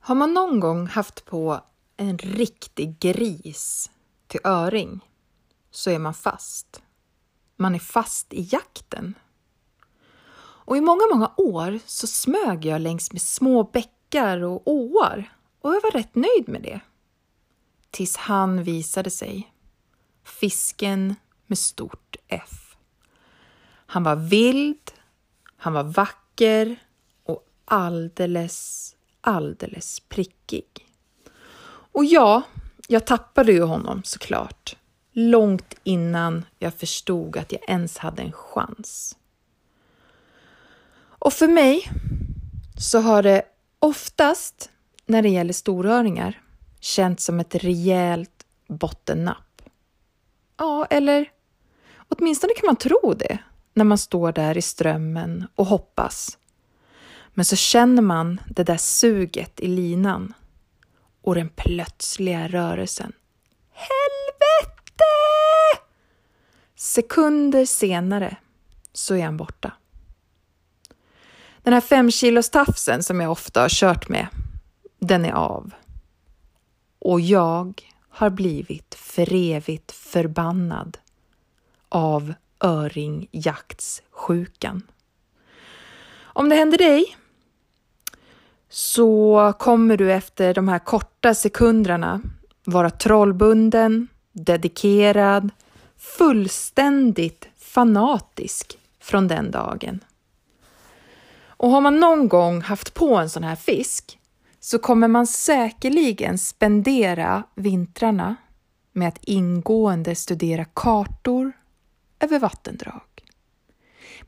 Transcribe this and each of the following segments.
Har man någon gång haft på en riktig gris till öring så är man fast. Man är fast i jakten. Och i många, många år så smög jag längs med små bäckar och åar och jag var rätt nöjd med det. Tills han visade sig. Fisken med stort F. Han var vild, han var vacker och alldeles, alldeles prickig. Och ja, jag tappade ju honom såklart. Långt innan jag förstod att jag ens hade en chans. Och för mig så har det oftast när det gäller storöringar känts som ett rejält bottennapp. Ja, eller åtminstone kan man tro det när man står där i strömmen och hoppas. Men så känner man det där suget i linan och den plötsliga rörelsen. Helvete! Sekunder senare så är han borta. Den här fem kilos tafsen som jag ofta har kört med, den är av. Och jag har blivit för evigt förbannad av öringjaktssjukan. Om det händer dig så kommer du efter de här korta sekunderna vara trollbunden, dedikerad, fullständigt fanatisk från den dagen. Och har man någon gång haft på en sån här fisk så kommer man säkerligen spendera vintrarna med att ingående studera kartor över vattendrag.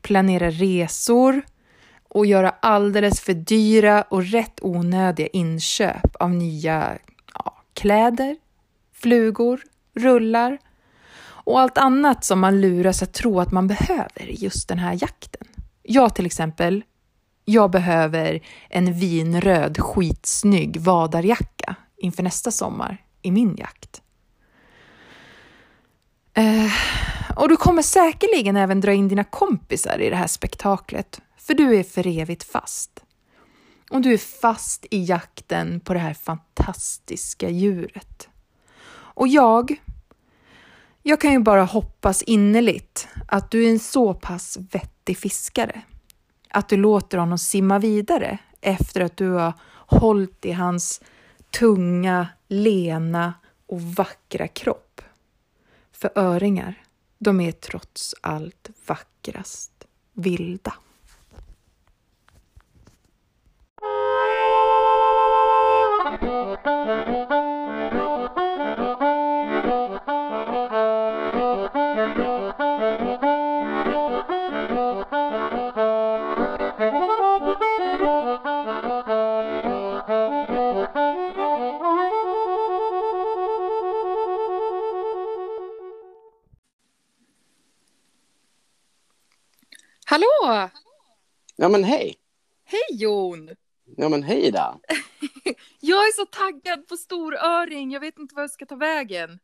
Planera resor och göra alldeles för dyra och rätt onödiga inköp av nya ja, kläder, flugor, rullar och allt annat som man luras att tro att man behöver i just den här jakten. Jag till exempel jag behöver en vinröd skitsnygg vadarjacka inför nästa sommar i min jakt. Eh, och du kommer säkerligen även dra in dina kompisar i det här spektaklet, för du är för evigt fast. Och du är fast i jakten på det här fantastiska djuret. Och jag, jag kan ju bara hoppas innerligt att du är en så pass vettig fiskare att du låter honom simma vidare efter att du har hållit i hans tunga, lena och vackra kropp. För öringar, de är trots allt vackrast vilda. Hallå! Ja men hej! Hej Jon! Ja men hej då! Jag är så taggad på storöring, jag vet inte vad jag ska ta vägen.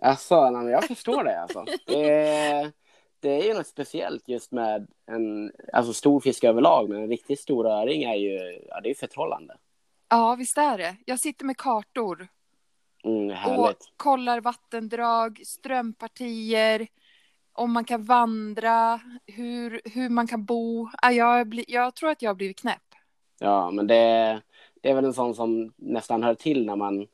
Alltså, nej, jag förstår det alltså. Det är, det är ju något speciellt just med en alltså, stor fisk överlag, men en riktigt stor öring är ju ja, det är förtrollande. Ja, visst är det. Jag sitter med kartor. Mm. Och kollar vattendrag, strömpartier, om man kan vandra, hur, hur man kan bo. Jag, jag tror att jag har blivit knäpp. Ja, men det, det är väl en sån som nästan hör till när man,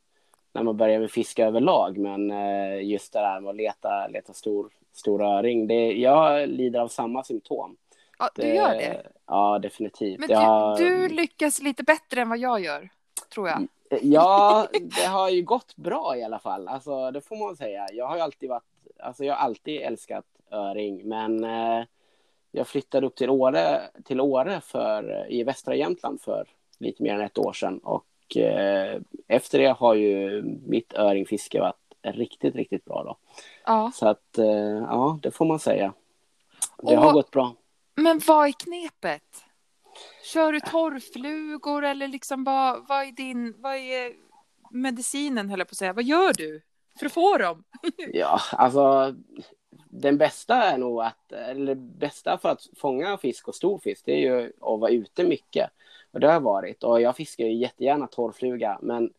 när man börjar med fiska överlag. Men eh, just det där med att leta, leta stor, stor öring, det, jag lider av samma symptom. Ja, du gör det? Ja, definitivt. Men du, jag... du lyckas lite bättre än vad jag gör, tror jag. Ja, det har ju gått bra i alla fall. Alltså, det får man säga. Jag har ju alltid varit, alltså jag har alltid älskat öring, men eh, jag flyttade upp till Åre, till Åre för, i västra Jämtland för lite mer än ett år sedan och eh, efter det har ju mitt öringfiske varit riktigt, riktigt bra då. Ja. Så att, eh, ja, det får man säga. Det och, har gått bra. Men vad är knepet? Kör du torrflugor eller liksom vad, vad är din, vad är medicinen höll jag på att säga, vad gör du för att få dem? ja, alltså den bästa är nog att, eller bästa för att fånga fisk och stor fisk, det är ju att vara ute mycket. Och det har jag varit. Och jag fiskar ju jättegärna torrfluga. Men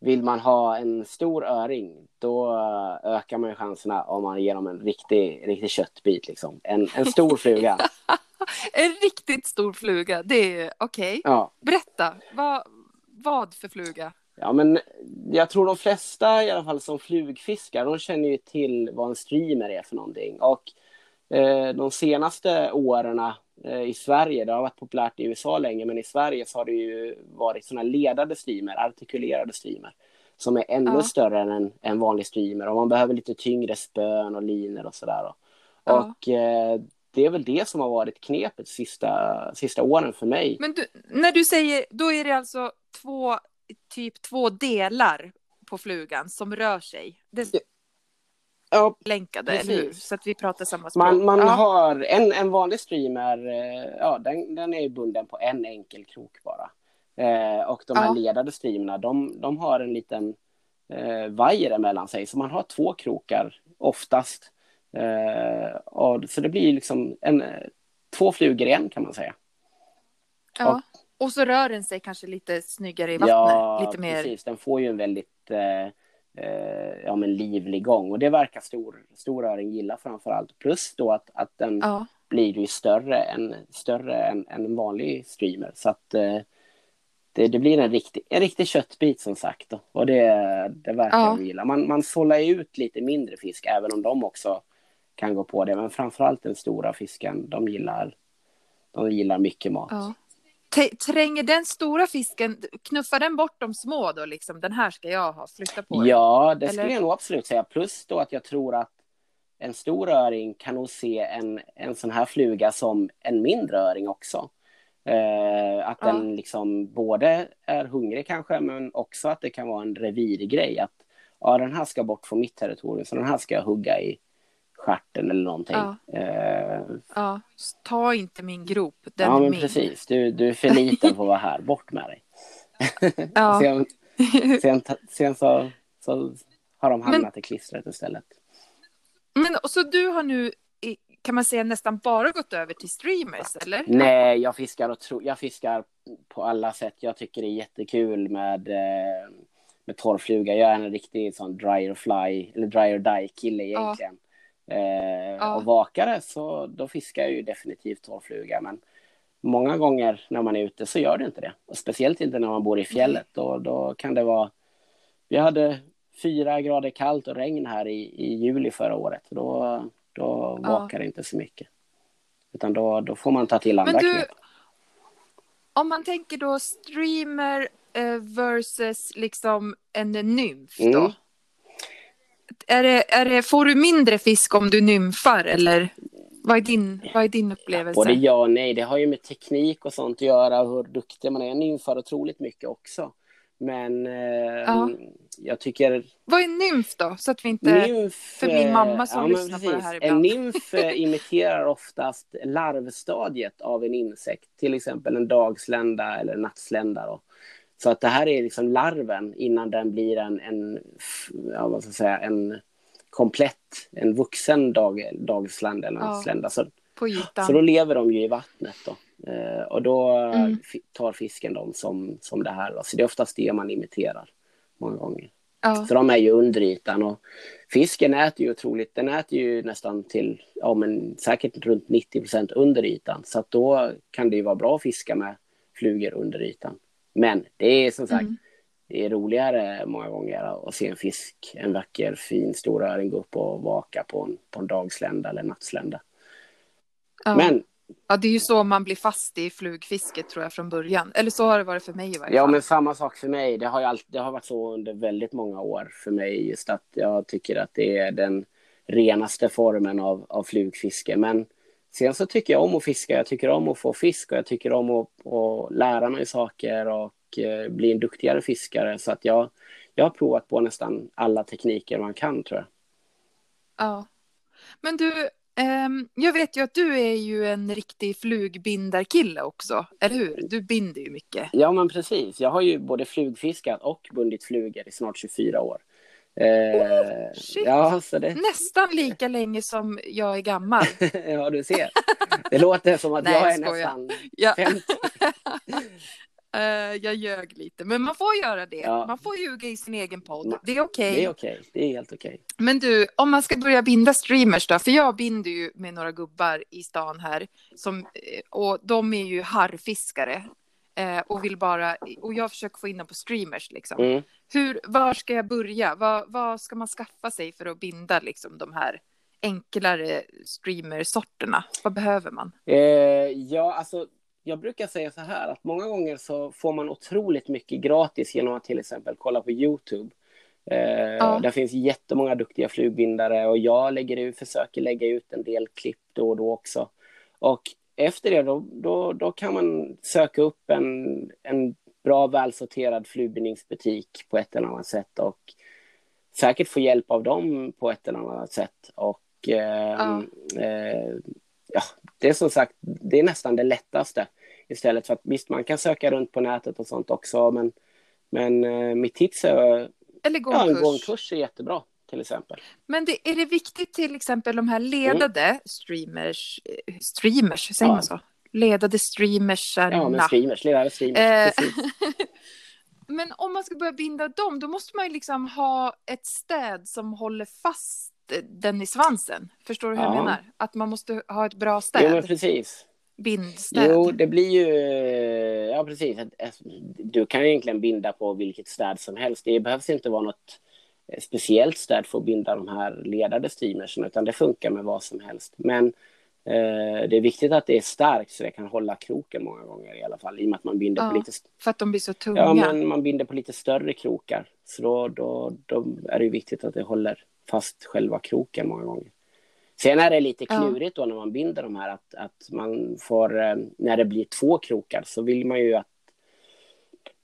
vill man ha en stor öring, då ökar man ju chanserna om man ger dem en riktig, riktig köttbit. Liksom. En, en stor fluga. en riktigt stor fluga, det är okej. Okay. Ja. Berätta, vad, vad för fluga? Ja, men jag tror de flesta i alla fall som flugfiskar, de känner ju till vad en streamer är för någonting. Och eh, de senaste åren eh, i Sverige, det har varit populärt i USA länge, men i Sverige så har det ju varit sådana ledade streamer, artikulerade streamer, som är ännu ja. större än en, en vanlig streamer. Och man behöver lite tyngre spön och linor och sådär. Ja. Och eh, det är väl det som har varit knepet sista, sista åren för mig. Men du, när du säger, då är det alltså två typ två delar på flugan som rör sig. Det ja, länkade, precis. eller hur? Så att vi pratar samma språk. Man, man ja. har en, en vanlig streamer, eh, ja, den, den är bunden på en enkel krok bara. Eh, och de här ja. ledade streamerna, de, de har en liten eh, vajer emellan sig, så man har två krokar oftast. Eh, och, så det blir liksom en, två flugor i en kan man säga. Ja. Och och så rör den sig kanske lite snyggare i vattnet. Ja, lite mer... precis. Den får ju en väldigt eh, eh, ja, men livlig gång. Och det verkar stor, storöring gilla framför allt. Plus då att, att den ja. blir ju större än, större än, än en vanlig streamer. Så att eh, det, det, blir en riktig, en riktig köttbit som sagt. Då. Och det, det verkar ja. de gilla. Man, man sållar ut lite mindre fisk även om de också kan gå på det. Men framförallt den stora fisken, de gillar, de gillar mycket mat. Ja tränger den stora fisken, knuffar den bort de små då liksom? Den här ska jag ha, flytta på Ja, det skulle jag nog absolut säga. Plus då att jag tror att en stor öring kan nog se en, en sån här fluga som en mindre öring också. Eh, att ja. den liksom både är hungrig kanske, men också att det kan vara en revirgrej. Att ja, den här ska bort från mitt territorium, så den här ska jag hugga i stjärten eller någonting. Ja. Eh, ja, ta inte min grop, den ja, men min. precis. Du, du är för liten för att vara här, bort med dig. Ja. sen, sen, sen så, så har de hamnat men, i klistret istället. Men så du har nu, kan man säga, nästan bara gått över till streamers, eller? Nej, jag fiskar, och tro, jag fiskar på alla sätt. Jag tycker det är jättekul med eh, med torrfluga. Jag är en riktig sån dry or fly, eller dry or die kille egentligen. Ja. Eh, ja. Och vakare så då fiskar jag ju definitivt torrfluga. Men många gånger när man är ute så gör det inte det. Och speciellt inte när man bor i fjället. Då, då kan det vara... Vi hade fyra grader kallt och regn här i, i juli förra året. Då, då ja. vakar det inte så mycket. Utan då, då får man ta till andra Men du, knep. Om man tänker då streamer eh, versus liksom en nymf då. Mm är det, är det, får du mindre fisk om du nymfar eller vad är din, vad är din upplevelse? Både ja och nej. Det har ju med teknik och sånt att göra och hur duktig man är. Jag nymfar otroligt mycket också. Men eh, ja. jag tycker... Vad är nymf då? Så att vi inte... Nymf, för min mamma som ja, lyssnar på det här ibland. En nymf eh, imiterar oftast larvstadiet av en insekt. Till exempel en dagslända eller en nattslända. Då. Så att det här är liksom larven innan den blir en, en, ja, vad ska jag säga, en komplett, en vuxen dag, dagslända. Ja, så, så då lever de ju i vattnet. Då. Eh, och då mm. tar fisken dem som, som det här. Då. Så det är oftast det man imiterar många gånger. Ja. Så de är ju under ytan. Och fisken äter ju otroligt, den äter ju nästan till, ja men säkert runt 90 procent under ytan. Så att då kan det ju vara bra att fiska med flugor under ytan. Men det är som sagt, mm. det är roligare många gånger att se en fisk, en vacker fin stor öring gå upp och vaka på en, på en dagslända eller nattslända. Ja. Men Ja, det är ju så man blir fast i flugfisket tror jag från början. Eller så har det varit för mig i varje Ja, men samma sak för mig. Det har, ju alltid, det har varit så under väldigt många år för mig. Just att jag tycker att det är den renaste formen av, av flugfiske. Men Sen så tycker jag om att fiska, jag tycker om att få fisk och jag tycker om att, att lära mig saker och eh, bli en duktigare fiskare. Så att jag, jag har provat på nästan alla tekniker man kan tror jag. Ja. Men du, um, jag vet ju att du är ju en riktig flugbindarkille också, eller hur? Du binder ju mycket. Ja, men precis. Jag har ju både flugfiskat och bundit flugor i snart 24 år. Eh, ja, så det... Nästan lika länge som jag är gammal. ja, du ser. Det låter som att Nej, jag är nästan ja. 50. Uh, jag ljög lite, men man får göra det. Ja. Man får ljuga i sin egen podd. Det är okej. Det är okej, det är helt okej. Men du, om man ska börja binda streamers då, för jag binder ju med några gubbar i stan här, som, eh, och de är ju harrfiskare. Eh, och vill bara, och jag försöker få in dem på streamers liksom. Mm. Hur, var ska jag börja? Vad, vad ska man skaffa sig för att binda liksom de här enklare streamersorterna? Vad behöver man? Eh, ja, alltså jag brukar säga så här att många gånger så får man otroligt mycket gratis genom att till exempel kolla på Youtube. Eh, Ja. Där finns jättemånga duktiga flugbindare och jag lägger ut, försöker lägga ut en del klipp då och då också. Och efter det då, då, då kan man söka upp en, en bra välsorterad flugbindningsbutik på ett eller annat sätt och säkert få hjälp av dem på ett eller annat sätt. Och eh, Ja. eh, ja, det är som sagt, det är nästan det lättaste istället för att visst, man kan söka runt på nätet och sånt också, men, men eh, mitt tips är Eller gå ja, en kurs. gå en kurs är jättebra till exempel. Men det, är det viktigt till exempel de här ledade streamers, eh, streamers, säger Ja. man så? Ledade streamersarna. Ja, men streamers, ledare streamers. Eh. Men om man ska börja binda dem, då måste man ju liksom ha ett städ som håller fast den i svansen. Förstår du hur jag Ja. menar? Att man måste ha ett bra Jo, städ, men precis. bindstäd. Jo, det blir ju... Ja, precis. Ett- Du kan egentligen binda på vilket städ som helst. Det behövs inte vara något eh, speciellt städ för att binda de här ledade streamersen, utan det funkar med vad som helst. Men eh, det är viktigt att det är starkt så det kan hålla kroken många gånger i alla fall, i och med att man binder Ja, på lite För att de blir så tunga. Ja, men man binder på lite större krokar. Så då, då, då är det viktigt att det håller fast själva kroken många gånger. Sen är det lite Ja. klurigt då när man binder de här att, att man får, eh, när det blir två krokar så vill man ju att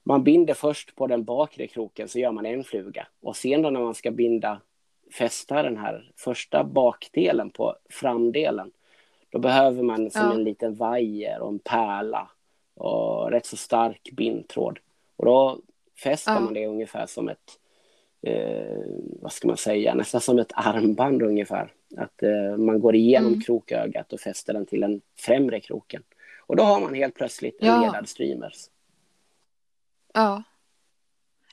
man binder först på den bakre kroken så gör man en fluga. Och sen då när man ska binda, fästa den här första bakdelen på framdelen, då behöver man som Ja. en liten vajer och en pärla och rätt så stark bindtråd. Och då fäster Ja. man det ungefär som ett, eh, vad ska man säga, nästan som ett armband ungefär. Att eh, man går igenom Mm. krokögat och fäster den till den främre kroken. Och då har man helt plötsligt en Ja. ledad streamers. Ja.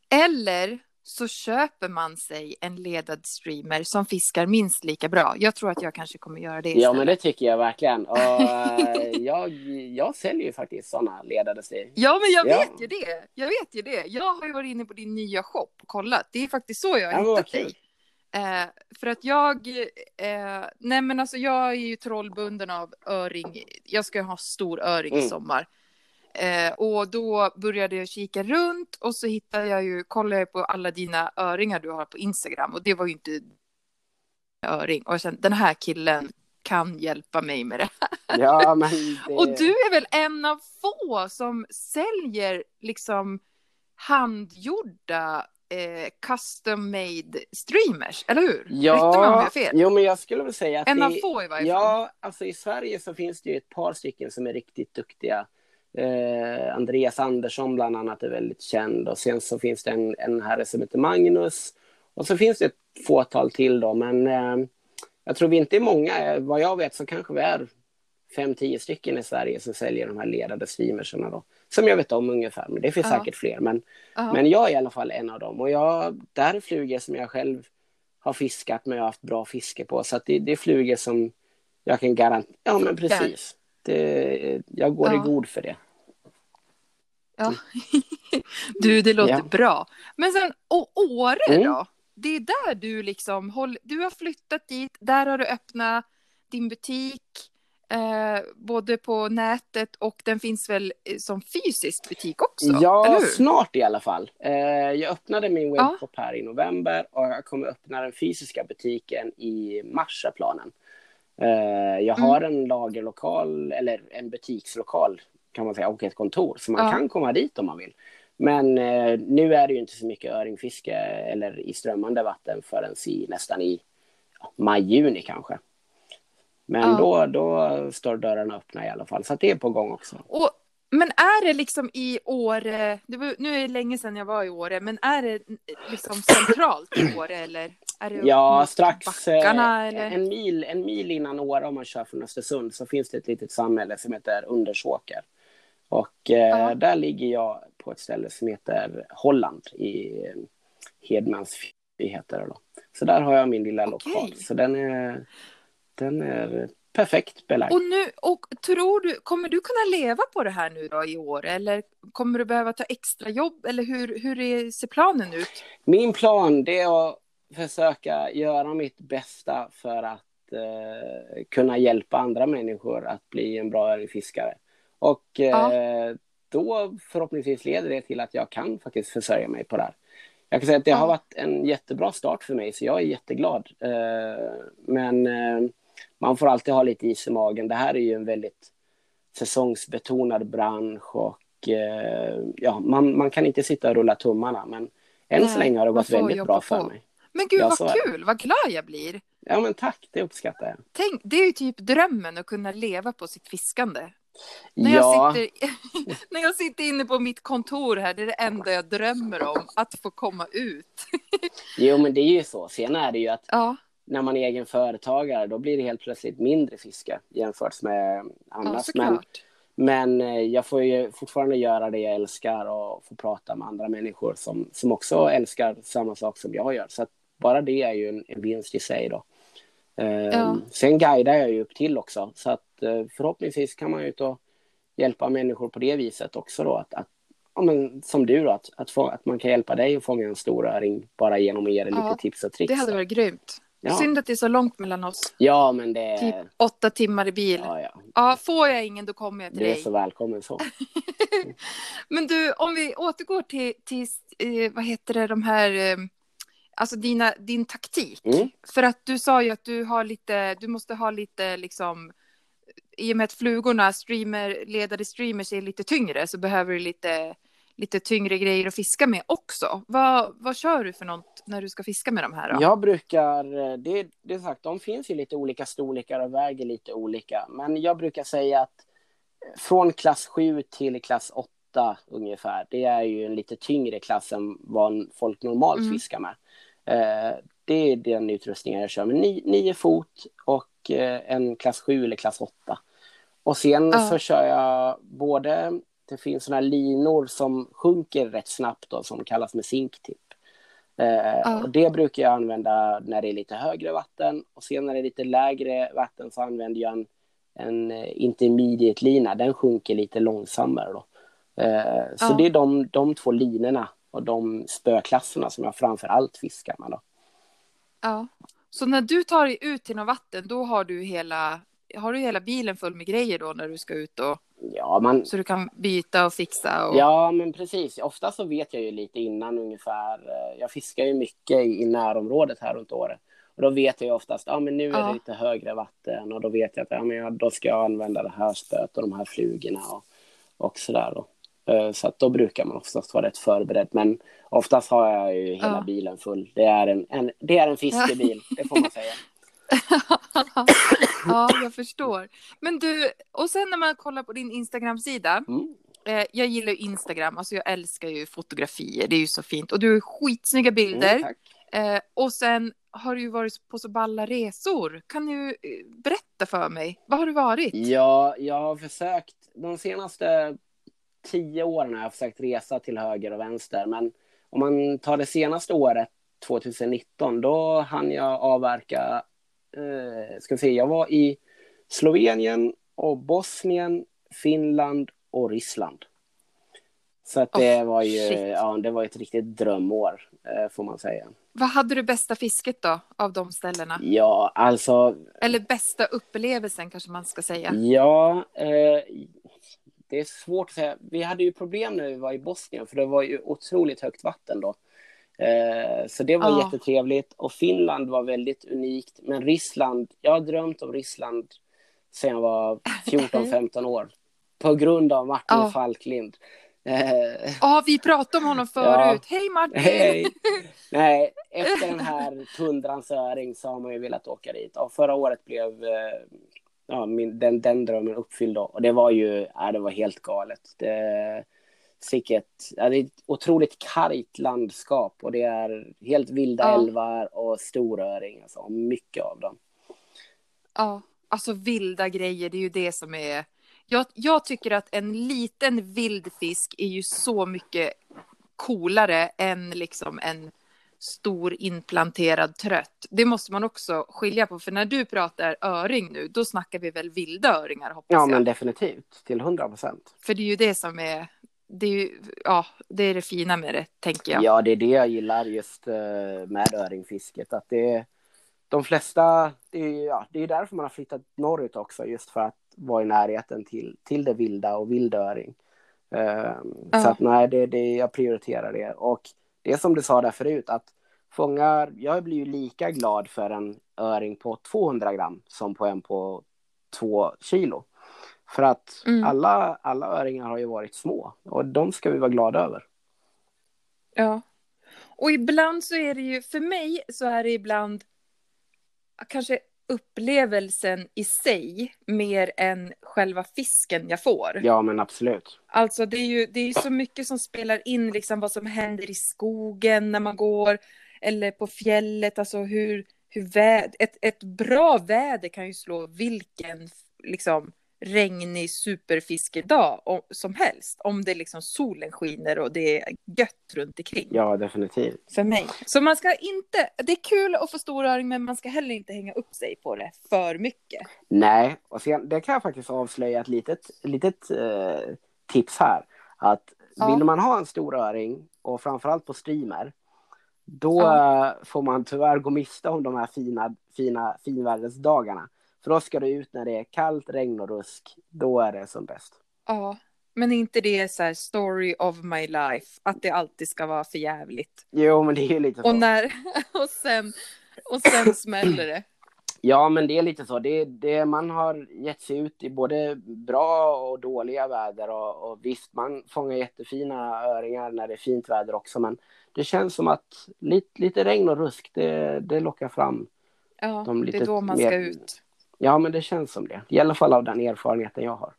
Eller så köper man sig en ledad streamer som fiskar minst lika bra. Jag tror att jag kanske kommer göra det Ja, istället. men det tycker jag verkligen. Och, eh, jag, jag säljer ju faktiskt sådana ledade streamers. Ja, men jag Ja. vet ju det. Jag vet ju det. Jag har ju varit inne på din nya shop och kollat. Det är faktiskt så jag har Ja, hittat dig. Eh, för att jag, eh, nej men alltså jag är ju trollbunden av öring. Jag ska ha stor öring i Mm. sommar. Eh, och då började jag kika runt och så hittade jag ju, kollade jag på alla dina öringar du har på Instagram och det var ju inte öring. Och jag kände, den här killen kan hjälpa mig med det Ja, men det... och du är väl en av få som säljer liksom handgjorda eh, custom made streamers, eller hur? Ja, jo, men jag skulle väl säga att En av få i varje fall. Ja, alltså i Sverige så finns det ju ett par stycken som är riktigt duktiga. Eh, Andreas Andersson bland annat är väldigt känd och sen så finns det en, en herre som heter Magnus och så finns det ett fåtal till då men eh, jag tror vi inte är många. Eh, Vad jag vet så kanske vi är fem, tio stycken i Sverige som säljer de här ledade streamersarna då. Som jag vet om ungefär, men det finns Ja. säkert fler. Men, Ja. men jag är i alla fall en av dem och jag, det här är flugor som jag själv har fiskat men jag har haft bra fiske på. Så det, det är flugor som jag kan garantera. Ja men precis. Det, jag går Ja. i god för det. Ja. du, det låter Ja. bra. Men sen, och Åre Mm. då? Det är där du liksom, håll, du har flyttat dit, där har du öppnat din butik, eh, både på nätet och den finns väl eh, som fysisk butik också? Ja, snart i alla fall. Eh, jag öppnade min Ja. webbshop här i november och jag kommer öppna den fysiska butiken i mars är planen. Eh, jag Mm. har en lagerlokal, eller en butikslokal kan man säga, och ett kontor. Så man Ja. kan komma dit om man vill. Men eh, nu är det ju inte så mycket öringfiske eller i strömmande vatten förrän i, nästan i ja, maj-juni kanske. Men Ja. då, då står dörrarna öppna i alla fall. Så det är på gång också. Och, men är det liksom i Åre, nu är det länge sedan jag var i Åre, men är det liksom centralt i Åre eller? Är det upp Ja, strax Backarna, eh, en, mil, en mil innan Åre om man kör från Östersund så finns det ett litet samhälle som heter Undersåker. Och eh, där ligger jag på ett ställe som heter Holland i Hedmans heter det då. Så där har jag min lilla okay. lokal. Så den är, den är perfekt belagd. Och, nu, och tror du, kommer du kunna leva på det här nu då i år? Eller kommer du behöva ta extra jobb? Eller hur, hur är, ser planen ut? Min plan det är att försöka göra mitt bästa för att eh, kunna hjälpa andra människor att bli en bra fiskare. Och eh, ja. då förhoppningsvis leder det till att jag kan faktiskt försörja mig på det här. Jag kan säga att det ja. har varit en jättebra start för mig, så jag är jätteglad. Eh, men eh, man får alltid ha lite is i magen. Det här är ju en väldigt säsongsbetonad bransch och ja, man, man kan inte sitta och rulla tummarna. Men än Nej, så länge har det gått väldigt bra för mig. Men gud vad kul, vad glad jag blir. Ja men tack, det uppskattar jag. Tänk, det är ju typ drömmen att kunna leva på sitt fiskande. När, ja. jag sitter, när jag sitter inne på mitt kontor här, det är det enda jag drömmer om, att få komma ut. jo, men det är ju så. Sen är det ju att ja. när man är egen företagare, då blir det helt plötsligt mindre fiske jämfört med annars. Ja, men, men eh, jag får ju fortfarande göra det jag älskar och få prata med andra människor som, som också älskar samma sak som jag gör. Så bara det är ju en, en vinst i sig då. Ja. Ehm, sen guidar jag ju upp till också, så att förhoppningsvis kan man ju och hjälpa människor på det viset också då. Att, att ja, men, som du då, att, att, få, att man kan hjälpa dig att fånga en stor öring bara genom att ge dig ja, lite tips och tricks. Det hade varit grymt. Ja. Synd att det är så långt mellan oss. Ja, men det... Typ åtta timmar i bil. Ja, ja. ja får jag ingen då kommer jag till dig. Du är dig. så välkommen så. men du, om vi återgår till, till eh, vad heter det, de här eh, alltså dina, din taktik. Mm. För att du sa ju att du har lite, du måste ha lite liksom, i och med att flugorna, streamer, ledare streamers är lite tyngre så behöver du lite, lite tyngre grejer att fiska med också. Vad, vad kör du för något när du ska fiska med de här? Då? Jag brukar, det, det är sagt, de finns ju lite olika storlekar och väger lite olika. Men jag brukar säga att från klass 7 till klass 8 ungefär, det är ju en lite tyngre klass än vad folk normalt mm. fiskar med. Eh, det är den utrustningen jag kör med 9 fot och eh, en klass 7 eller klass 8. Och sen ja. så kör jag både, det finns sådana linor som sjunker rätt snabbt då, som kallas med zinktipp. Eh, ja. och det brukar jag använda när det är lite högre vatten och sen när det är lite lägre vatten så använder jag en, en intermediate-lina, den sjunker lite långsammare då. så ja. det är de, de två linorna och de spöklasserna som jag framför allt fiskar med. Då. Ja, så när du tar dig ut till något vatten, då har du hela, har du hela bilen full med grejer då när du ska ut och Ja, man... Så du kan byta och fixa? Och... Ja, men precis. Ofta så vet jag ju lite innan ungefär. Jag fiskar ju mycket i närområdet här runt året. Och då vet jag ju oftast, ja men nu är det ja. lite högre vatten och då vet jag att ja, men jag, då ska jag använda det här spöet och de här flugorna och, och sådär då. Eh, så att då brukar man oftast vara rätt förberedd. Men oftast har jag ju hela ja. bilen full. Det är en, en, det är en fiskebil, det får man säga. ja, jag förstår. Men du, och sen när man kollar på din Instagram-sida. Mm. Eh, jag gillar ju Instagram, alltså jag älskar ju fotografier, det är ju så fint. Och du har skitsnygga bilder. Mm, eh, och sen har du ju varit på så balla resor. Kan du eh, berätta för mig, vad har du varit? Ja, jag har försökt de senaste tio åren har jag försökt resa till höger och vänster. Men om man tar det senaste året, 2019, då hann jag avverka, eh, ska vi se, jag var i Slovenien och Bosnien, Finland och Ryssland. Så att det oh, var ju, ja, det var ett riktigt drömår, eh, får man säga. Vad hade du bästa fisket då, av de ställena? Ja, alltså... Eller bästa upplevelsen kanske man ska säga. Ja, eh, det är svårt att säga. Vi hade ju problem när vi var i Bosnien, för det var ju otroligt högt vatten då. Eh, så det var ja. jättetrevligt. Och Finland var väldigt unikt. Men Ryssland, jag har drömt om Ryssland sedan jag var 14-15 år. På grund av Martin ja. Falklind. Eh, ja, vi pratade om honom förut. Ja. Hej Martin! Hej! Nej, efter den här tundrans öring så har man ju velat åka dit. Och förra året blev eh, ja, min, den, den drömmen uppfylld. Då. Och det var ju ja, det var helt galet. Det, sicket, ja, det är ett otroligt kargt landskap och det är helt vilda ja. älvar och storöring. Alltså, mycket av dem. Ja, alltså vilda grejer, det är ju det som är... Jag, jag tycker att en liten vild fisk är ju så mycket coolare än liksom en stor implanterad trött. Det måste man också skilja på, för när du pratar öring nu, då snackar vi väl vilda öringar hoppas Ja, jag. men definitivt. Till hundra procent. För det är ju det som är, det är ju, ja, det är det fina med det, tänker jag. Ja, det är det jag gillar just eh, med öringfisket. Att det är, de flesta, det är, ja, det är därför man har flyttat norrut också, just för att vara i närheten till, till det vilda och vildöring. Eh, Ja. Så att nej, det, det, jag prioriterar det. Och det är som du sa där förut, att fångar, jag blir ju lika glad för en öring på 200 gram som på en på 2 kilo. För att Mm. alla, alla öringar har ju varit små och de ska vi vara glada över. Ja. Och ibland så är det ju, för mig så är det ibland kanske upplevelsen i sig mer än själva fisken jag får. Ja, men absolut. Alltså det är ju det är ju så mycket som spelar in liksom vad som händer i skogen när man går eller på fjället, alltså hur, hur vä- ett, ett bra väder kan ju slå vilken liksom regnig superfiskedag som helst om det liksom solen skiner och det är gött runt omkring Ja, definitivt. för mig. Så man ska inte, det är kul att få storöring men man ska heller inte hänga upp sig på det för mycket. Nej, och sen, det kan jag faktiskt avslöja ett litet, litet eh, tips här. Att Ja. vill man ha en stor öring och framförallt på streamer, då Ja. får man tyvärr gå miste om de här fina, fina finvärdesdagarna. För då ska du ut när det är kallt, regn och rusk. Då är det som bäst. Ja, men är inte det så här story of my life, att det alltid ska vara för jävligt. Jo, men det är lite så. Och när, och sen, och sen smäller det. Ja, men det är lite så. Det, det, man har gett sig ut i både bra och dåliga väder och, och visst, man fångar jättefina öringar när det är fint väder också, men det känns som att lite, lite regn och rusk, det, det lockar fram. Ja, De det lite är då man mer- ska ut. Ja, men det känns som det. I alla fall av den erfarenheten jag har.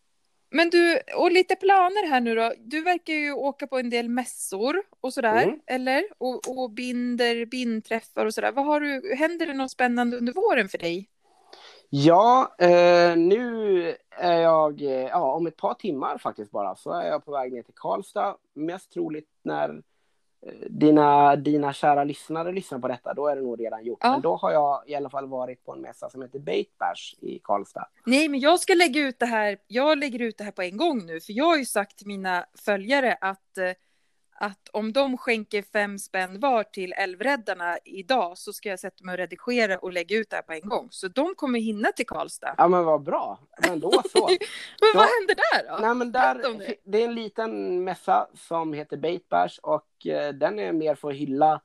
Men du, och lite planer här nu då. Du verkar ju åka på en del mässor och sådär, Mm. eller? Och, och binder, bindträffar och sådär. Vad har du, händer det något spännande under våren för dig? Ja, eh, nu är jag, eh, ja, om ett par timmar faktiskt bara, så är jag på väg ner till Karlstad. Mest troligt när dina, dina kära lyssnare lyssnar på detta, då är det nog redan gjort. Ja. Men då har jag i alla fall varit på en mässa som heter Bait Bash i Karlstad. Nej, men jag ska lägga ut det här. Jag lägger ut det här på en gång nu, för jag har ju sagt till mina följare att eh, att om de skänker fem spänn var till Älvräddarna idag så ska jag sätta mig och redigera och lägga ut det här på en gång. Så de kommer hinna till Karlstad. Ja, men vad bra. Men då så. Men Ja. vad händer där då? Nej, men där, det. det är en liten mässa som heter Bait Bash och eh, den är mer för att hylla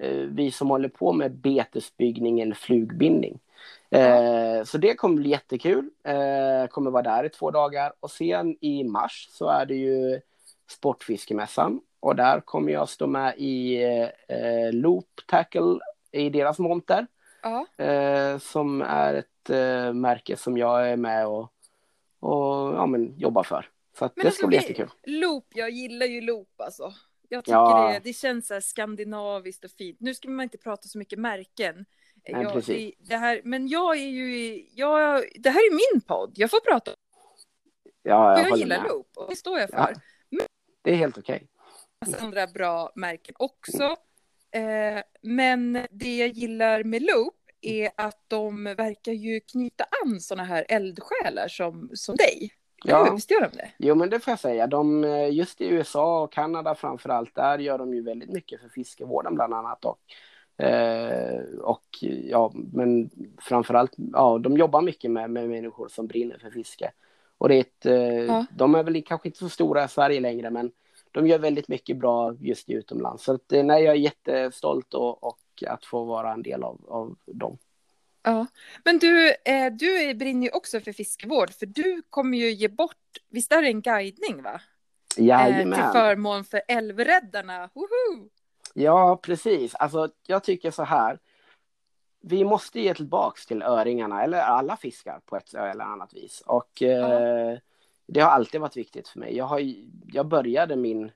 eh, vi som håller på med betesbyggning eller flugbindning. Eh, så det kommer bli jättekul. Eh, kommer vara där i två dagar och sen i mars så är det ju Sportfiskemässan och där kommer jag stå med i eh, Loop Tackle i deras monter Ja. eh, som är ett eh, märke som jag är med och, och ja, men, jobbar för. Så det alltså, ska bli jättekul. Loop, jag gillar ju loop alltså. Jag tycker Ja. det, det känns så här skandinaviskt och fint. Nu ska man inte prata så mycket märken. Nej, jag, det, det här, men jag är ju, jag, det här är min podd. Jag får prata, Ja, jag, jag gillar med. loop och det står jag för. Ja. Det är helt okej. Massa andra bra märken också. Eh, men det jag gillar med Loop är att de verkar ju knyta an såna här eldsjälar som, som dig. Ja, Visst gör de det? jo men det får jag säga. De, eh, just i USA och Kanada framför allt, där gör de ju väldigt mycket för fiskevården bland annat. Och, eh, och ja, men framför allt, ja, de jobbar mycket med, med människor som brinner för fiske. Och det är ett, eh, Ja. de är väl kanske inte så stora i Sverige längre, men de gör väldigt mycket bra just i utomlands. Så att, eh, nej, jag är jättestolt och, och att få vara en del av, av dem. Ja. Men du, eh, du brinner ju också för fiskevård, för du kommer ju ge bort, visst är det en guidning va? Eh, till Jajamän. förmån för älvräddarna. Woho! Ja, precis. Alltså, jag tycker så här. Vi måste ge tillbaks till öringarna, eller alla fiskar på ett eller annat vis. Och eh, det har alltid varit viktigt för mig. Jag, har, jag började min,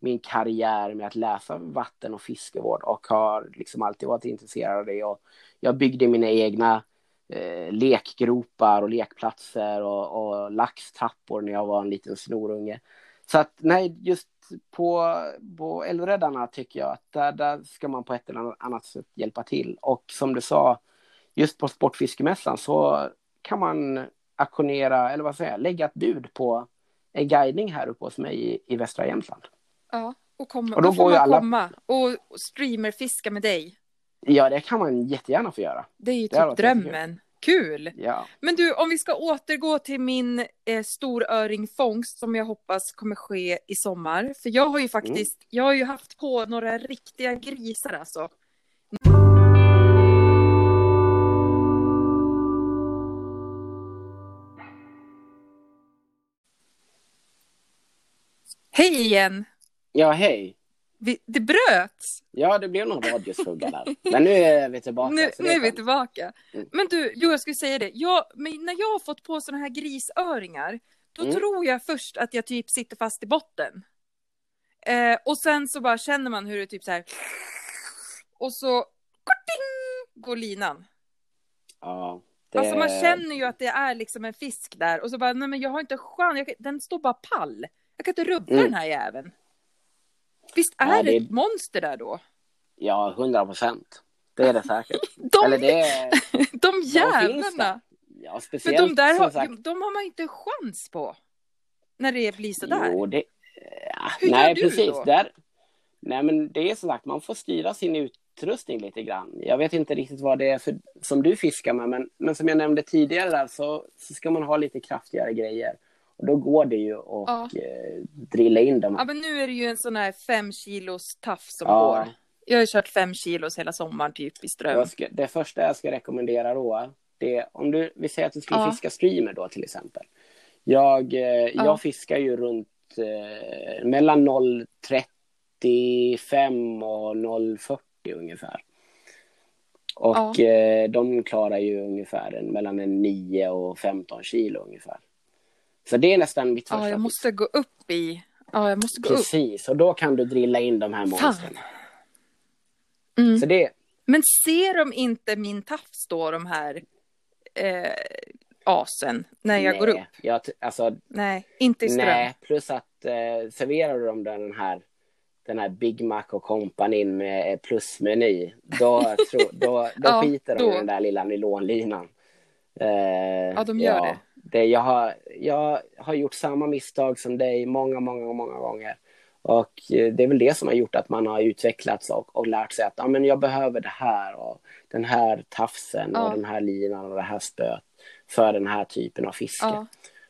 min karriär med att läsa vatten och fiskevård och har liksom alltid varit intresserad av det. Och jag byggde mina egna eh, lekgropar och lekplatser och, och laxtrappor när jag var en liten snorunge. Så att nej, just på, på Älvräddarna tycker jag att där, där ska man på ett eller annat sätt hjälpa till. Och som du sa, just på Sportfiskemässan så kan man aktionera, eller vad säger jag, lägga ett bud på en guidning här uppe hos mig i, i västra Jämtland. Ja, och, kom, och då, då får man alla... komma och streamerfiska med dig. Ja, det kan man jättegärna få göra. Det är ju typ drömmen. Kul! Ja. Men du, om vi ska återgå till min eh, storöringfångst som jag hoppas kommer ske i sommar. För jag har ju faktiskt, mm. jag har ju haft på några riktiga grisar alltså. Hej igen! Ja, hej! Vi, det bröts! Ja, det blev någon radiosfugga där. Men nu är vi tillbaka. Nu, nu är vi tillbaka. Mm. Men du, jo, jag skulle säga det. Jag, när jag har fått på sådana här grisöringar, då mm. tror jag först att jag typ sitter fast i botten. Eh, och sen så bara känner man hur det typ så här. Och så korting, går linan. Ja. Det... Alltså man känner ju att det är liksom en fisk där och så bara, nej men jag har inte chans, den står bara pall. Jag kan inte rubba mm. den här jäveln. Visst är ja, det... det ett monster där då? Ja, hundra procent. Det är det säkert. de, Eller det är... de jävlarna! De ja, speciellt Men de där har, sagt... de har man inte chans på. När det blir sådär. Jo, det... Ja, Hur nej, gör du precis. Då? Där... Nej, men det är som sagt, man får styra sin utrustning lite grann. Jag vet inte riktigt vad det är för, som du fiskar med, men, men som jag nämnde tidigare där så, så ska man ha lite kraftigare grejer. Och då går det ju att ja. Eh, drilla in dem. Ja, men nu är det ju en sån här fem kilos taff som ja. går. Jag har kört fem kilos hela sommaren typ i ström. Ska, det första jag ska rekommendera då, det är om du, vi säger att du skulle ja. fiska streamer då till exempel. Jag, eh, jag fiskar ju runt eh, mellan 0,35 och 0,40 ungefär. Och eh, de klarar ju ungefär en, mellan en 9 och 15 kilo ungefär. Så det är nästan mitt första Ja, jag måste gå upp i... Ja, jag måste gå Precis, upp. Precis, och då kan du drilla in de här monstren. Mm. Så det... Men ser de inte min tafs då, de här eh, asen, när jag nej, går upp? Jag, alltså, nej, inte i ström. Nej, plus att eh, serverar du dem den här den här Big Mac och kompanjen med plusmeny, då, tro, då, då ja, skiter de i den där lilla nylonlinan. Eh, ja, de gör ja. det det, jag, har, jag har gjort samma misstag som dig många, många, många gånger. Och eh, det är väl det som har gjort att man har utvecklats och, och lärt sig att ja, men jag behöver det här och den här tafsen ja. och den här linan och det här spöet för den här typen av fiske. Ja.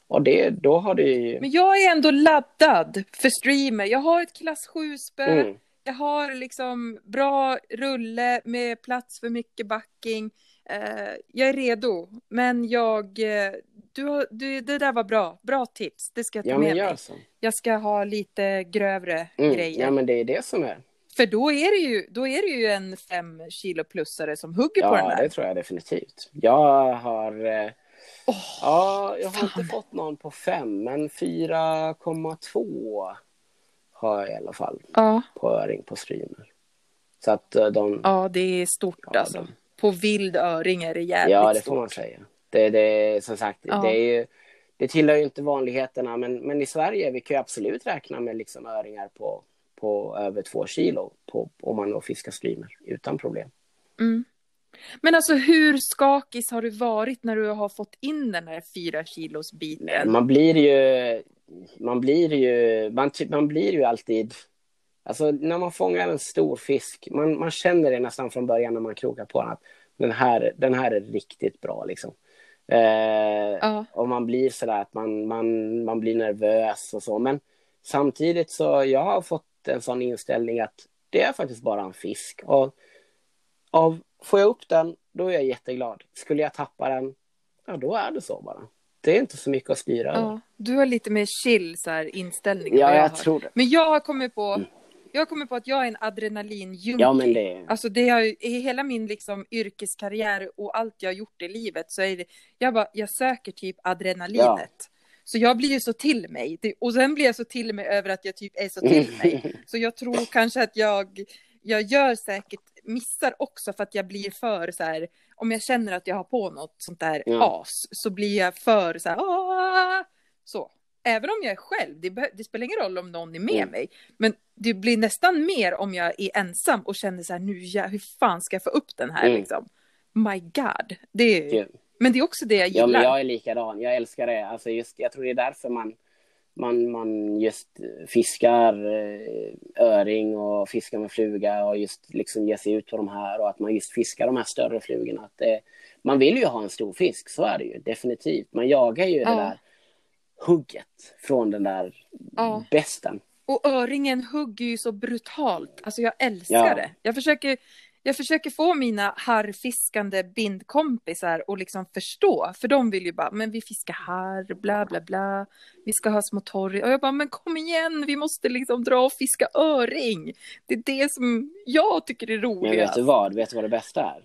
Och det, då har du Men jag är ändå laddad för streamer. Jag har ett klass 7-spö. Mm. Jag har liksom bra rulle med plats för mycket backing. Uh, jag är redo, men jag, uh, du, du, det där var bra. Bra tips. Det ska jag ta ja, med mig. Så. Jag ska ha lite grövre mm, grejer. Ja, men det är det som är. För då är det ju, då är det ju en fem kilo plussare som hugger ja, på den här. Ja, det tror jag definitivt. Jag har... Eh, oh, ja, jag har fan. inte fått någon på fem, men 4,2 har jag i alla fall. Ja. På öring på streamer. Så att eh, de... Ja, det är stort ja, alltså. De... På vild öring är det jävligt Ja, det får man säga. Det, det, som sagt, ja. det, är ju, det tillhör ju inte vanligheterna, men, men i Sverige vi kan ju absolut räkna med liksom öringar på, på över två kilo på, om man då fiskar streamer utan problem. Mm. Men alltså hur skakis har du varit när du har fått in den här fyra kilos biten? Man blir ju, man blir ju, man, man blir ju alltid, alltså när man fångar en stor fisk, man, man känner det nästan från början när man krokar på den att den här, den här är riktigt bra liksom. Eh, ja. Och man blir sådär att man, man, man blir nervös och så. Men samtidigt så jag har fått en sån inställning att det är faktiskt bara en fisk. Och av, får jag upp den, då är jag jätteglad. Skulle jag tappa den, ja då är det så bara. Det är inte så mycket att styra ja, Du har lite mer chill så här, inställning. Ja, jag, jag tror det. Men jag har kommit på, mm. Jag kommer på att jag är en adrenalinjunkie. Ja, men det... Alltså det har i hela min liksom yrkeskarriär och allt jag har gjort i livet så är det, jag bara, jag söker typ adrenalinet. Ja. Så jag blir ju så till mig. Och sen blir jag så till mig över att jag typ är så till mig. Så jag tror kanske att jag, jag gör säkert missar också för att jag blir för så här, om jag känner att jag har på något sånt där Ja. as så blir jag för så här, "Åh!" så. Även om jag är själv, det, det spelar ingen roll om någon är med Mm. mig. Men det blir nästan mer om jag är ensam och känner så här, nu ja, hur fan ska jag få upp den här Mm. liksom? My God. Det är, Gud. men det är också det jag Ja, gillar. men jag är likadan. Jag älskar det. Alltså just, jag tror det är därför man, man, man just fiskar eh, öring och fiskar med fluga och just liksom ger sig ut på de här och att man just fiskar de här större flugorna. Att det, man vill ju ha en stor fisk, så är det ju definitivt. Man jagar ju Ja. det där hugget från den där Ja. besten. Och öringen hugger ju så brutalt. Alltså jag älskar Ja. det. Jag försöker, jag försöker få mina harrfiskande bindkompisar att liksom förstå. För de vill ju bara, men vi fiskar harr, bla bla bla. Vi ska ha små torr. Och jag bara, men kom igen, vi måste liksom dra och fiska öring. Det är det som jag tycker är Men roligast. vet du vad? Vet du vad det bästa är?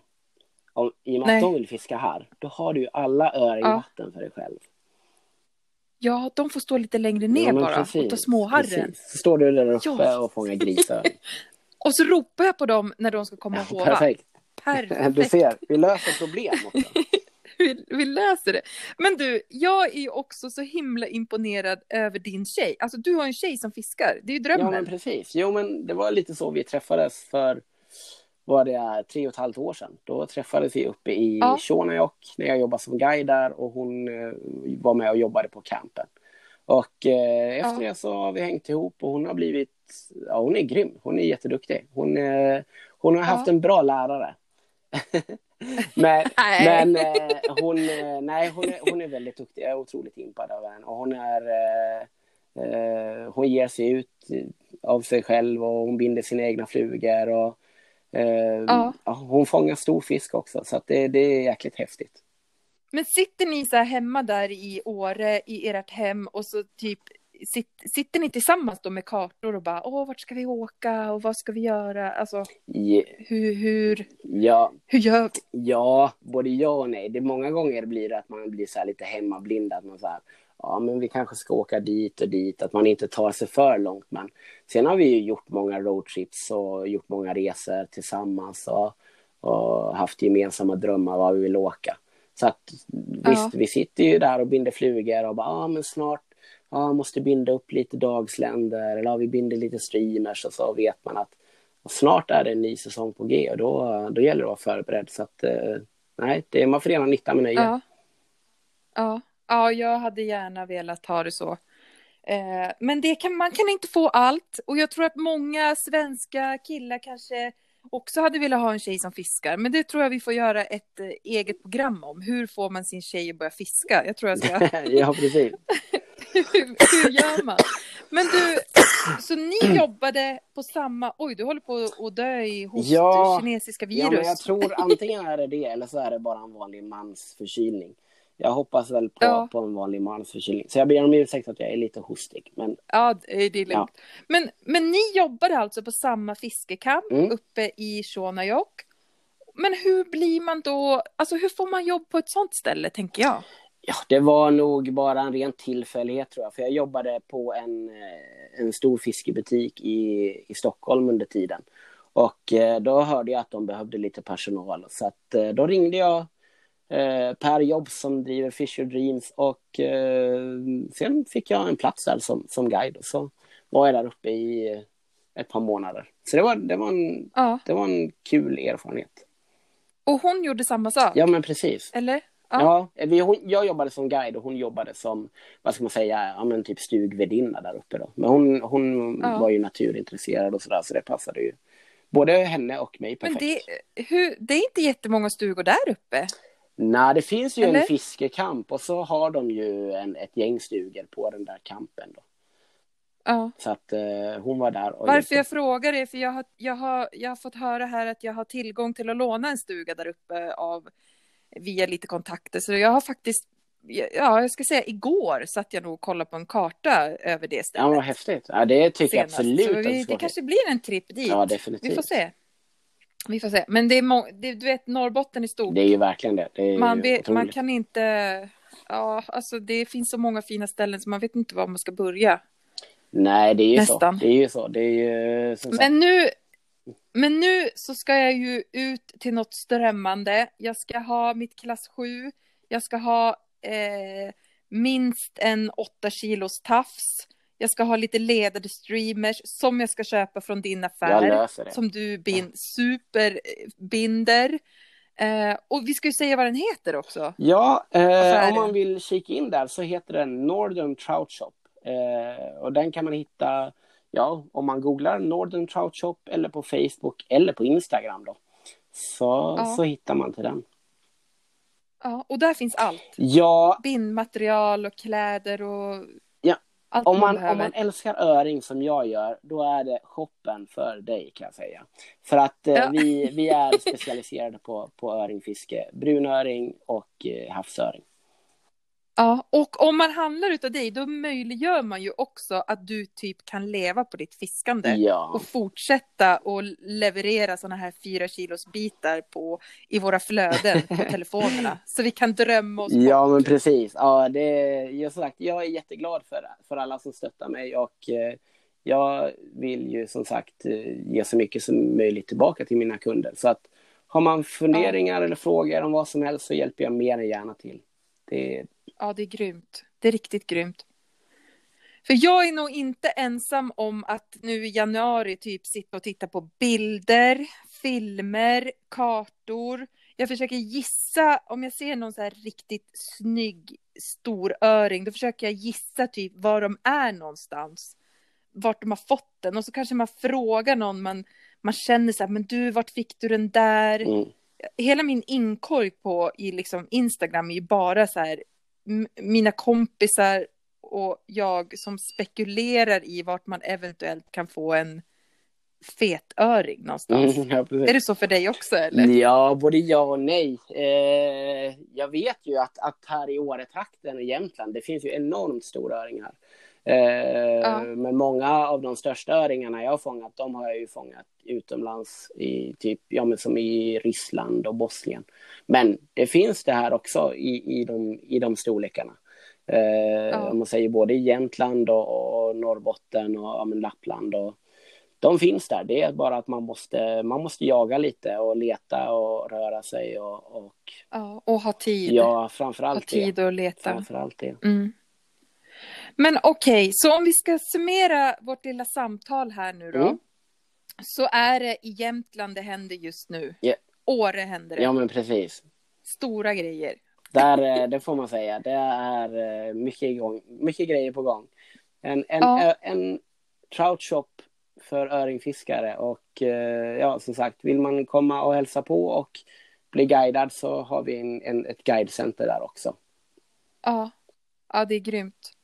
Om, I och med att de vill fiska här, då har du ju alla öring i Ja. vatten för dig själv. Ja, de får stå lite längre ner Ja, bara och ta småharren. precis. Så står du där uppe Ja. och fångar grisöring. Och så ropar jag på dem när de ska komma och Ja, håva. perfekt. Perfekt. Du ser, vi löser problem också. vi, vi läser det. Men du, jag är ju också så himla imponerad över din tjej. Alltså du har en tjej som fiskar, det är ju Ja, drömmen. men precis. Jo, men det var lite så vi träffades för vad det tre och ett halvt år sedan. Då träffades vi uppe i Ja. Shonajok när jag jobbade som guide där och hon eh, var med och jobbade på campen. Och eh, efter Ja. det så har vi hängt ihop och hon har blivit, ja hon är grym, hon är jätteduktig. Hon, eh, hon har haft Ja. en bra lärare. men men eh, hon, eh, nej, hon, är, hon är väldigt duktig, jag är otroligt impad av henne. Och hon är, eh, hon ger sig ut av sig själv och hon binder sina egna flugor. Och, Ja. ja, hon fångar stor fisk också, så det, det är jäkligt häftigt. Men sitter ni så här hemma där i Åre i ert hem och så typ sit, sitter ni tillsammans då med kartor och bara åh vart ska vi åka och vad ska vi göra? Alltså Ja, hur, hur, ja, hur gör vi? Ja, både ja och nej. Det många gånger blir det att man blir så här lite hemmablind. Att man så här, ja men vi kanske ska åka dit och dit. Att man inte tar sig för långt. Men sen har vi ju gjort många roadtrips och gjort många resor tillsammans. Och, och haft gemensamma drömmar var vi vill åka. Så att visst, Ja. vi sitter ju där och binder flugor och bara, ja men snart ja, måste binda upp lite dagsländer eller ja, vi binder lite streamers och så vet man att snart är det en ny säsong på G och då, då gäller det att vara förberedd. Så att, eh, nej, det, man förenar nytta med nöje. Ja. ja. Ja, jag hade gärna velat ha det så. Eh, men det kan, man kan inte få allt. Och jag tror att många svenska killar kanske också hade velat ha en tjej som fiskar. Men det tror jag vi får göra ett eh, eget program om. Hur får man sin tjej att börja fiska? Jag tror jag ska... ja, precis. hur, hur gör man? Men du, så ni jobbade på samma... Oj, du håller på att dö i host, Ja. kinesiska Ja, virus. men jag tror antingen är det det eller så är det bara en vanlig mansförkylning. Jag hoppas väl på, Ja. på en vanlig mansförkylning. Så jag ber om ursäkt att jag är lite hostig. Men Ja, det är lugnt. Ja. Men, men ni jobbade alltså på samma fiskekamp Mm. uppe i Shonajok. Men hur blir man då, alltså hur får man jobb på ett sånt ställe tänker jag? ja, det var nog bara en ren tillfällighet tror jag. För jag jobbade på en, eh, en stor fiskebutik i, i Stockholm under tiden. Och eh, då hörde jag att de behövde lite personal. Så att eh, då ringde jag eh, Per Jobs som driver Fisher Dreams och eh, sen fick jag en plats där som, som guide. Och så var jag där uppe i eh, ett par månader. Så det var, det var, en, Ja. det var en kul erfarenhet. Och hon gjorde samma sak? Ja men precis. Eller? Ja. Ja, vi, hon, jag jobbade som guide och hon jobbade som, vad ska man säga, ja, men typ stugvärdinna där uppe då. Men hon, hon Ja. var ju naturintresserad och sådär så det passade ju både henne och mig Men perfekt. det, hur, det är inte jättemånga stugor där uppe. Nej, det finns ju Eller? en fiskekamp och så har de ju en, ett gäng stugor på den där kampen då. Ja. Så att eh, hon var där. Varför hjälpte. jag frågar är för jag har, jag, har, jag har fått höra här att jag har tillgång till att låna en stuga där uppe av, via lite kontakter. Så jag har faktiskt, ja jag ska säga igår satt jag nog och kollade på en karta över det Ja, stället. men vad häftigt. Ja, det tycker jag senast. absolut Så att vi, det kanske blir en tripp dit. Ja, definitivt. Vi får se. Vi får se. Men det är må- det, du vet, Norrbotten är stort. Det är ju verkligen det. det är man, vet, man kan inte... Ja, alltså det finns så många fina ställen så man vet inte var man ska börja. Nej, det är ju Nästan. så. Det är ju så. Det är ju sagt. Men nu, Men nu så ska jag ju ut till något strömmande. Jag ska ha mitt klass 7. Jag ska ha eh, minst en 8 kilos tafs. Jag ska ha lite ledade streamers som jag ska köpa från din affär. Som du bin, superbinder. Eh, och vi ska ju säga vad den heter också. Ja, eh, om man vill kika in där så heter den Northern Trout Shop. Eh, och den kan man hitta, ja, om man googlar Northern Trout Shop eller på Facebook eller på Instagram då. Så, ja. så hittar man till den. Ja, och där finns allt. Ja. Bindmaterial och kläder och allt om, man, om man älskar öring som jag gör, då är det shoppen för dig kan jag säga. För att eh, ja. vi, vi är specialiserade på, på öringfiske, brunöring och eh, havsöring. Ja, och om man handlar utav dig, då möjliggör man ju också att du typ kan leva på ditt fiskande. Ja. Och fortsätta och leverera sådana här fyra kilos bitar på, i våra flöden på telefonerna. Så vi kan drömma oss Ja, bort. men precis. Ja, det, jag, sagt, jag är jätteglad för, för alla som stöttar mig och eh, jag vill ju som sagt eh, ge så mycket som möjligt tillbaka till mina kunder. Så att har man funderingar ja. eller frågor om vad som helst så hjälper jag mer än gärna till. Det, Ja, det är grymt. Det är riktigt grymt. För jag är nog inte ensam om att nu i januari typ sitta och titta på bilder, filmer, kartor. Jag försöker gissa, om jag ser någon så här riktigt snygg storöring, då försöker jag gissa typ var de är någonstans. Vart de har fått den och så kanske man frågar någon man, man känner så här, men du, vart fick du den där? Mm. Hela min inkorg på i liksom Instagram är ju bara så här mina kompisar och jag som spekulerar i vart man eventuellt kan få en fetöring någonstans. Mm, ja, är det så för dig också? Eller? Ja, både ja och nej. Eh, jag vet ju att, att här i Åretrakten och Jämtland, det finns ju enormt stora öringar. Eh, ja. Men många av de största öringarna jag har fångat, de har jag ju fångat utomlands, i typ, ja, men som i Ryssland och Bosnien. Men det finns det här också i, i, de, i de storlekarna. Eh, ja. Om man säger både i Jämtland och, och Norrbotten och ja, Lappland. Och, de finns där, det är bara att man måste, man måste jaga lite och leta och röra sig. Och, och, ja, och ha tid. Ja, framförallt ha tid det. att leta. Framförallt det. Mm. Men okej, okay, så om vi ska summera vårt lilla samtal här nu då. Mm. Så är det i Jämtland det händer just nu. Yeah. Åre händer det. Ja, men precis. Stora grejer. Där, eh, det får man säga. Det är eh, mycket, igång, mycket grejer på gång. En, en, ja. en trout shop för öringfiskare och eh, ja, som sagt, vill man komma och hälsa på och bli guidad så har vi en, en, ett guidecenter där också. Ja, ja det är grymt.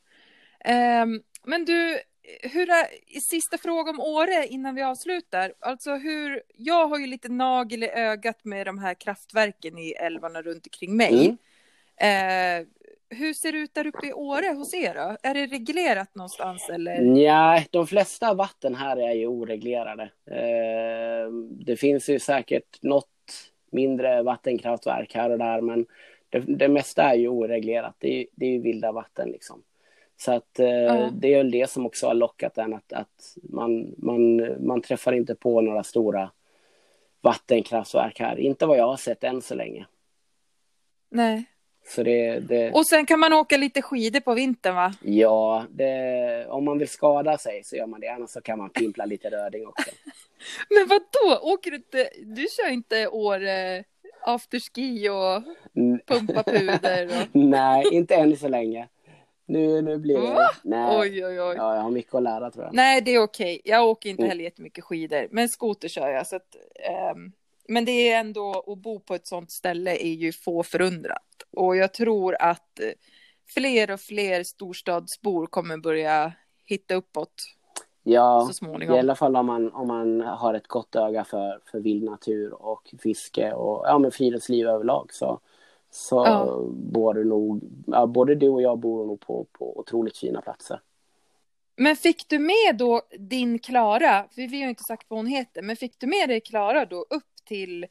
Um, men du, hur är, sista fråga om Åre innan vi avslutar. Alltså hur, jag har ju lite nagel i ögat med de här kraftverken i älvarna runt omkring mig. Mm. Eh, hur ser det ut där uppe i Åre hos er då? Är det reglerat någonstans eller? Nej, de flesta vatten här är ju oreglerade. Eh, det finns ju säkert något mindre vattenkraftverk här och där, men det, det mesta är ju oreglerat. Det är, det är ju vilda vatten liksom. Så att eh, ja. det är väl det som också har lockat en att, att man, man, man träffar inte på några stora vattenkraftverk här. Inte vad jag har sett än så länge. Nej. Så det, det... Och sen kan man åka lite skidor på vintern va? Ja, det... om man vill skada sig så gör man det. Annars så kan man pimpla lite röding också. Men vad då? Åker du inte? Du kör inte år eh, afterski och pumpa puder? Och... Nej, inte än så länge. Nu, nu blir det... Va? Nej. Oj, oj, oj. Ja, jag har mycket att lära tror jag. Nej, det är okej. Jag åker inte mm. heller jättemycket skidor, men skoter kör jag. Så att, um, men det är ändå, att bo på ett sånt ställe är ju få förundrat. Och jag tror att eh, fler och fler storstadsbor kommer börja hitta uppåt. Ja, så småningom. i alla fall om man, om man har ett gott öga för, för vild natur och fiske och ja, men friluftsliv överlag. Så, så ja. bor du nog, ja, både du och jag bor nog på, på otroligt fina platser. Men fick du med då din Klara, vi har ju inte sagt vad hon heter, men fick du med dig Klara då upp till,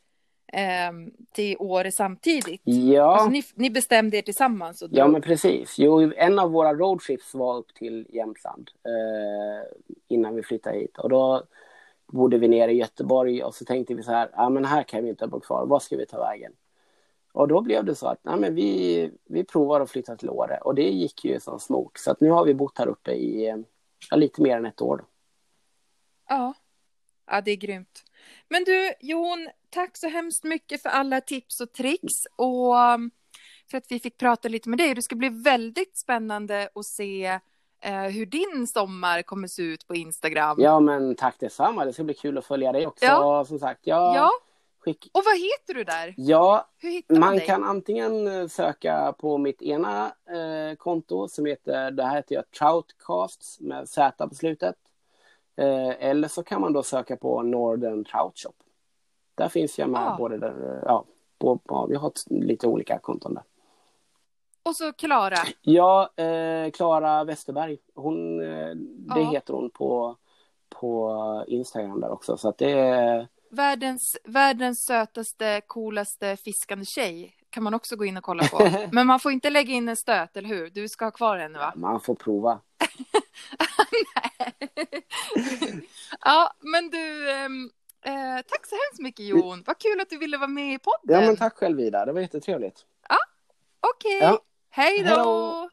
eh, till Åre samtidigt? Ja. Alltså, ni, ni bestämde er tillsammans? Och. Ja, men precis. Jo, en av våra roadtrips var upp till Jämtland eh, innan vi flyttade hit. Och då bodde vi nere i Göteborg och så tänkte vi så här, ja men här kan vi inte bo kvar, var ska vi ta vägen? Och då blev det så att nej, men vi, vi provar att flytta till Åre och det gick ju som smok. Så att nu har vi bott här uppe i ja, lite mer än ett år. Ja. ja, det är grymt. Men du Jon, tack så hemskt mycket för alla tips och tricks och um, för att vi fick prata lite med dig. Det ska bli väldigt spännande att se eh, hur din sommar kommer se ut på Instagram. Ja, men tack detsamma. Det ska bli kul att följa dig också. Ja. Som sagt, jag... ja. Skick... Och vad heter du där? Ja, man, man kan antingen eh, söka på mitt ena eh, konto som heter, det här heter jag Troutcasts med Z på slutet. Eh, eller så kan man då söka på Northern Trout Shop. Där finns jag med ah. både där, ja, på, ja, vi har lite olika konton där. Och så Klara. Ja, Klara eh, Westerberg. Hon, eh, det ja. heter hon på, på Instagram där också. Så att det är... Världens, världens sötaste, coolaste fiskande tjej kan man också gå in och kolla på. Men man får inte lägga in en stöt, eller hur? Du ska ha kvar henne, va? Man får prova. ja, men du, ähm, äh, tack så hemskt mycket Jon. Vad kul att du ville vara med i podden. Ja, men tack själv Ida. Det var jättetrevligt. Ja, okej. Okay. Ja. Hej då!